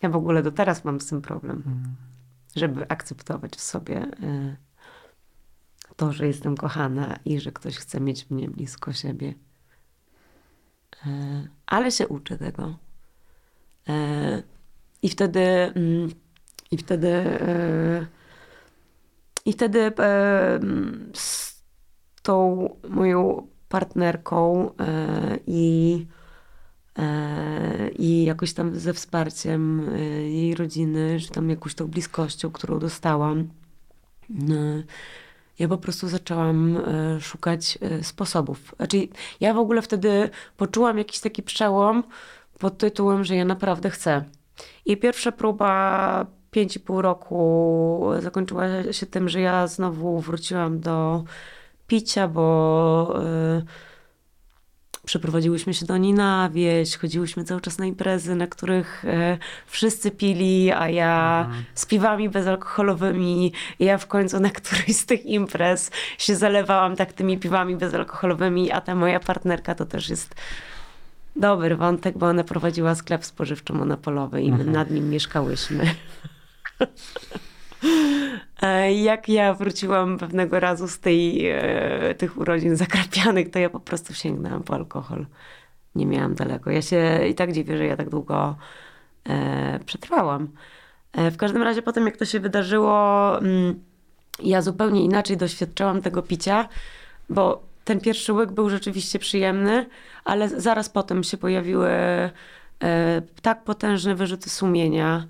Ja w ogóle do teraz mam z tym problem, Mhm. żeby akceptować w sobie y, to, że jestem kochana i że ktoś chce mieć mnie blisko siebie. Y, ale się uczę tego. Y, I wtedy, mm, i wtedy, i wtedy mm, z tą moją partnerką y, i E, I jakoś tam ze wsparciem e, jej rodziny, czy tam jakąś tą bliskością, którą dostałam, e, ja po prostu zaczęłam e, szukać e, sposobów. Znaczy, ja w ogóle wtedy poczułam jakiś taki przełom pod tytułem, że ja naprawdę chcę. I pierwsza próba 5,5 roku zakończyła się tym, że ja znowu wróciłam do picia, bo e, przeprowadziłyśmy się do niej na wieś, chodziłyśmy cały czas na imprezy, na których e, wszyscy pili, a ja z piwami bezalkoholowymi. Ja w końcu na którejś z tych imprez się zalewałam tak tymi piwami bezalkoholowymi, a ta moja partnerka to też jest dobry wątek, bo ona prowadziła sklep spożywczo-monopolowy i my nad nim mieszkałyśmy. E, Jak ja wróciłam pewnego razu z tej, e, tych urodzin zakrapianych, to ja po prostu sięgnęłam po alkohol. Nie miałam daleko. Ja się i tak dziwię, że ja tak długo e, przetrwałam. W każdym razie potem, jak to się wydarzyło, mm, ja zupełnie inaczej doświadczałam tego picia, bo ten pierwszy łyk był rzeczywiście przyjemny, ale zaraz potem się pojawiły tak potężne wyrzuty sumienia.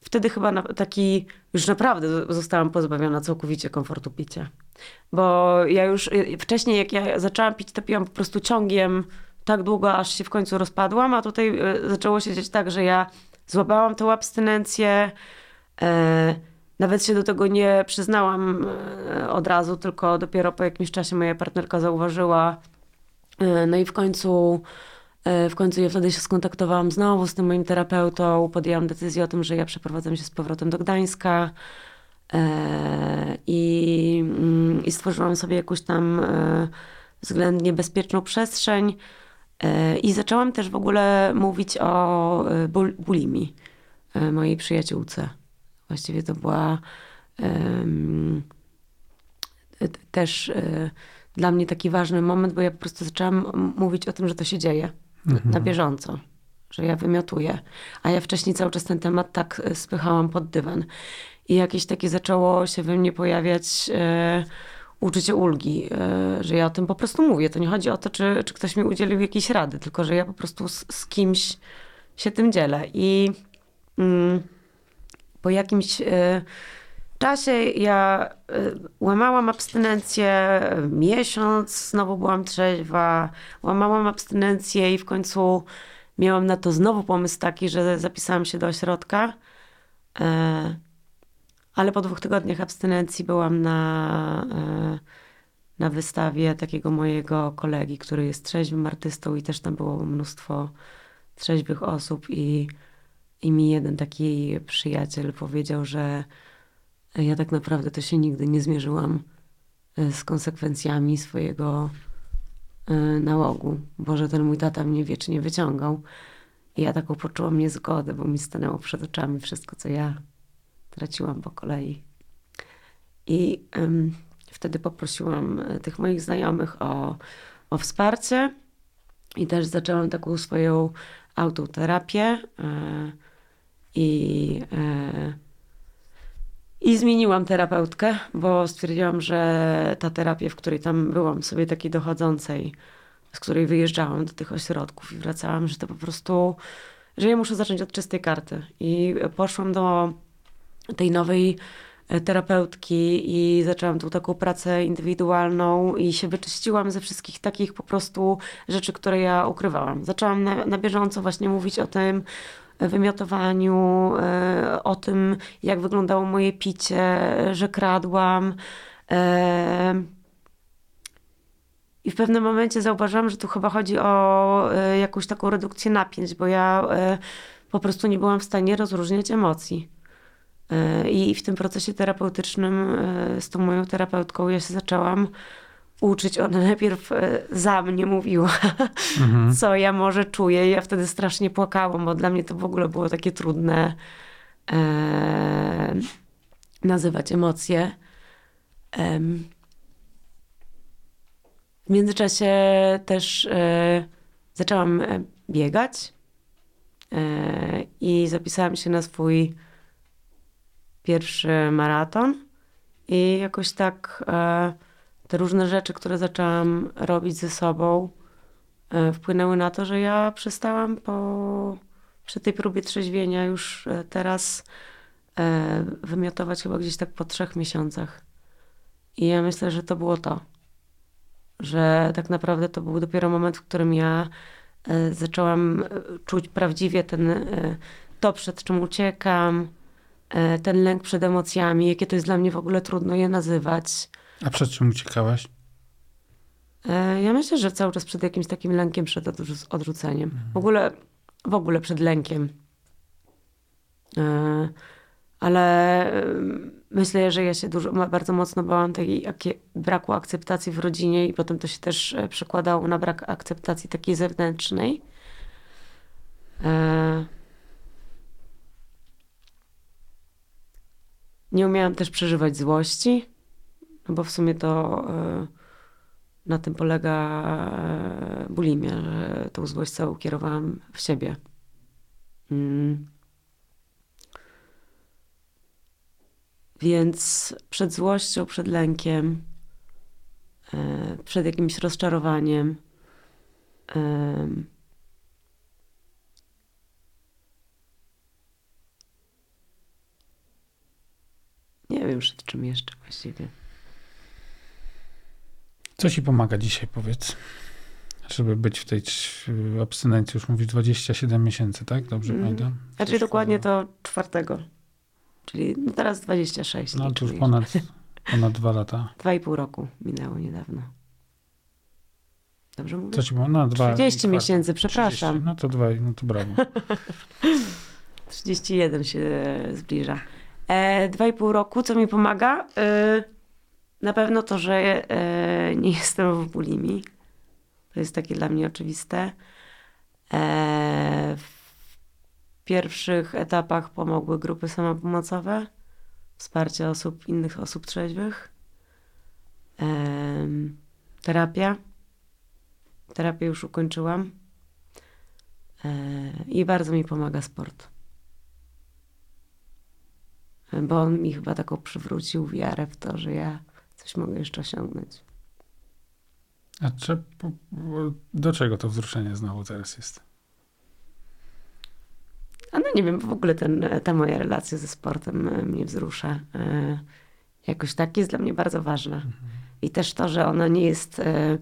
Wtedy chyba na, taki, już naprawdę zostałam pozbawiona całkowicie komfortu picia. Bo ja już y, wcześniej, jak ja zaczęłam pić, to piłam po prostu ciągiem tak długo, aż się w końcu rozpadłam, a tutaj y, zaczęło się dziać tak, że ja złapałam tą abstynencja, e, nawet się do tego nie przyznałam e, od razu, tylko dopiero po jakimś czasie moja partnerka zauważyła. E, no i w końcu, w końcu ja wtedy się skontaktowałam znowu z tym moim terapeutą. Podjęłam decyzję o tym, że ja przeprowadzam się z powrotem do Gdańska. E, I, mm, I stworzyłam sobie jakąś tam e, względnie bezpieczną przestrzeń. E, I zaczęłam też w ogóle mówić o e, bul- e, mojej przyjaciółce. Właściwie to była t- też e, dla mnie taki ważny moment, bo ja po prostu zaczęłam mówić o tym, że to się dzieje na- na bieżąco, że ja wymiotuję. A ja wcześniej cały czas ten temat tak e, spychałam pod dywan. I jakieś takie zaczęło się we mnie pojawiać e, uczucie ulgi, e, że ja o tym po prostu mówię. To nie chodzi o to, czy, czy ktoś mi udzielił jakiejś rady, tylko że ja po prostu z, z kimś się tym dzielę. I mm, po jakimś e, czasie ja e, łamałam abstynencję, e, miesiąc znowu byłam trzeźwa, łamałam abstynencję i w końcu miałam na to znowu pomysł taki, że zapisałam się do ośrodka. E, ale po dwóch tygodniach abstynencji byłam na, e, na wystawie takiego mojego kolegi, który jest trzeźwym artystą i też tam było mnóstwo trzeźwych osób i, i mi jeden taki przyjaciel powiedział, że ja tak naprawdę to się nigdy nie zmierzyłam e, z konsekwencjami swojego e, nałogu, bo że ten mój tata mnie wiecznie wyciągał. I ja taką poczułam niezgodę, bo mi stanęło przed oczami wszystko, co ja traciłam po kolei. I em, wtedy poprosiłam e, tych moich znajomych o, o wsparcie i też zaczęłam taką swoją autoterapię e, i, e, i zmieniłam terapeutkę, bo stwierdziłam, że ta terapia, w której tam byłam sobie takiej dochodzącej, z której wyjeżdżałam do tych ośrodków i wracałam, że to po prostu, że ja muszę zacząć od czystej karty. I poszłam do tej nowej e, terapeutki i zaczęłam tą taką pracę indywidualną i się wyczyściłam ze wszystkich takich po prostu rzeczy, które ja ukrywałam. Zaczęłam na, na bieżąco właśnie mówić o tym wymiotowaniu, e, o tym, jak wyglądało moje picie, że kradłam. E, I w pewnym momencie zauważyłam, że tu chyba chodzi o e, jakąś taką redukcję napięć, bo ja po prostu nie byłam w stanie rozróżniać emocji. I w tym procesie terapeutycznym z tą moją terapeutką ja się zaczęłam uczyć. Ona najpierw e, za mnie mówiła, co ja może czuję. Ja wtedy strasznie płakałam, bo dla mnie to w ogóle było takie trudne e, nazywać emocje. Em, w międzyczasie też e, zaczęłam e, biegać e, i zapisałam się na swój pierwszy maraton i jakoś tak e, te różne rzeczy, które zaczęłam robić ze sobą, e, wpłynęły na to, że ja przestałam po, przy tej próbie trzeźwienia już e, teraz e, wymiotować chyba gdzieś tak po trzech miesiącach. I ja myślę, że to było to. Że tak naprawdę to był dopiero moment, w którym ja zaczęłam czuć prawdziwie ten, to, przed czym uciekam, ten lęk przed emocjami, jakie to jest dla mnie w ogóle trudno je nazywać. A przed czym uciekałaś? E, Ja myślę, że cały czas przed jakimś takim lękiem przed odrzu- odrzuceniem. W ogóle, w ogóle przed lękiem. E, Ale myślę, że ja się dużo, bardzo mocno bałam tej akie- braku akceptacji w rodzinie i potem to się też e, przekładało na brak akceptacji takiej zewnętrznej. Nie umiałam też przeżywać złości, no bo w sumie to e, na tym polega e, bulimia, że tą złość całą kierowałam w siebie. Mm. Więc przed złością, przed lękiem, e, przed jakimś rozczarowaniem, em, nie wiem przed czym jeszcze właściwie. Co ci pomaga dzisiaj, powiedz? Żeby być w tej trz- abstynencji, już mówisz 27 miesięcy, tak? Dobrze Mm. pamiętam? Znaczy Coś dokładnie to czwartego. Czyli no teraz 26. No to już ponad, ponad dwa lata. Dwa i pół roku minęło niedawno. Dobrze mówię? Co ci pomaga? No, dwa, 30 kwartał. miesięcy, przepraszam. 30. No to dwa, no to brawo. 31 się zbliża. E, dwa i pół roku, co mi pomaga? E, na pewno to, że e, nie jestem w bulimii. To jest takie dla mnie oczywiste. E, w pierwszych etapach pomogły grupy samopomocowe, wsparcie osób, innych osób trzeźwych, Em, terapia. Terapię już ukończyłam. E, I bardzo mi pomaga sport. E, Bo on mi chyba taką przywrócił wiarę w to, że ja coś mogę jeszcze osiągnąć. A czy, do czego to wzruszenie znowu teraz jest? A no nie wiem, w ogóle ten, ta moja relacja ze sportem e, mnie wzrusza. E, Jakoś tak jest dla mnie bardzo ważna. I też to, że ona nie jest. e,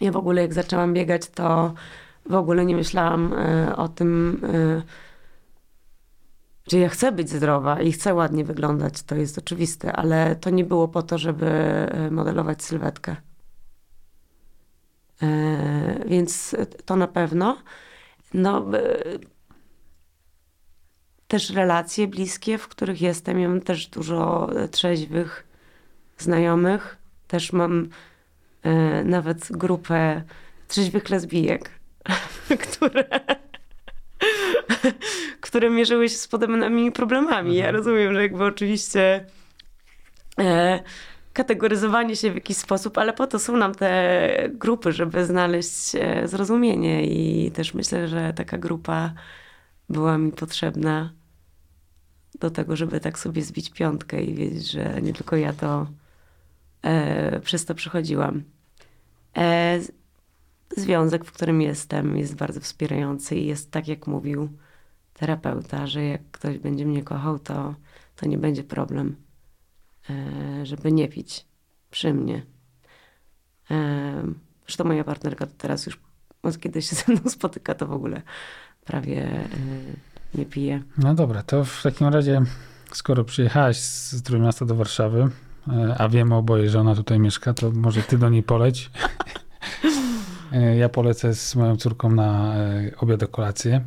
Ja w ogóle, jak zaczęłam biegać, to w ogóle nie myślałam o tym, że ja chcę być zdrowa i chcę ładnie wyglądać. To jest oczywiste, ale to nie było po to, żeby e, modelować sylwetkę. E, Więc to na pewno. No, e, też relacje bliskie, w których jestem. Ja mam też dużo trzeźwych znajomych. Też mam nawet grupę trzeźwych lesbijek, które, które mierzyły się z podobnymi problemami. Ja rozumiem, że jakby oczywiście e, kategoryzowanie się w jakiś sposób, ale po to są nam te grupy, żeby znaleźć e, zrozumienie i też myślę, że taka grupa była mi potrzebna do tego, żeby tak sobie zbić piątkę i wiedzieć, że nie tylko ja to e, przez to przechodziłam. E, związek, w którym jestem, jest bardzo wspierający i jest tak, jak mówił terapeuta, że jak ktoś będzie mnie kochał, to, to nie będzie problem, e, żeby nie pić przy mnie. E, zresztą moja partnerka to teraz już od kiedy się ze mną spotyka, to w ogóle prawie e, nie pije. No dobra, to w takim razie, skoro przyjechałaś z Trójmiasta do Warszawy, a wiemy oboje, że ona tutaj mieszka, to może ty do niej poleć. Ja polecę z moją córką na obiad o kolację.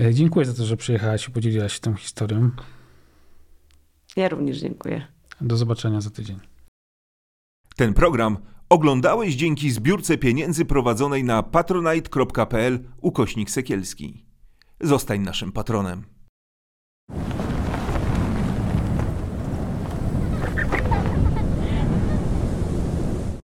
E, Dziękuję za to, że przyjechałaś i podzieliłaś się tą historią. Ja również dziękuję. Do zobaczenia za tydzień. Ten program oglądałeś dzięki zbiórce pieniędzy prowadzonej na patronite.pl ukośnik sekielski. Zostań naszym patronem.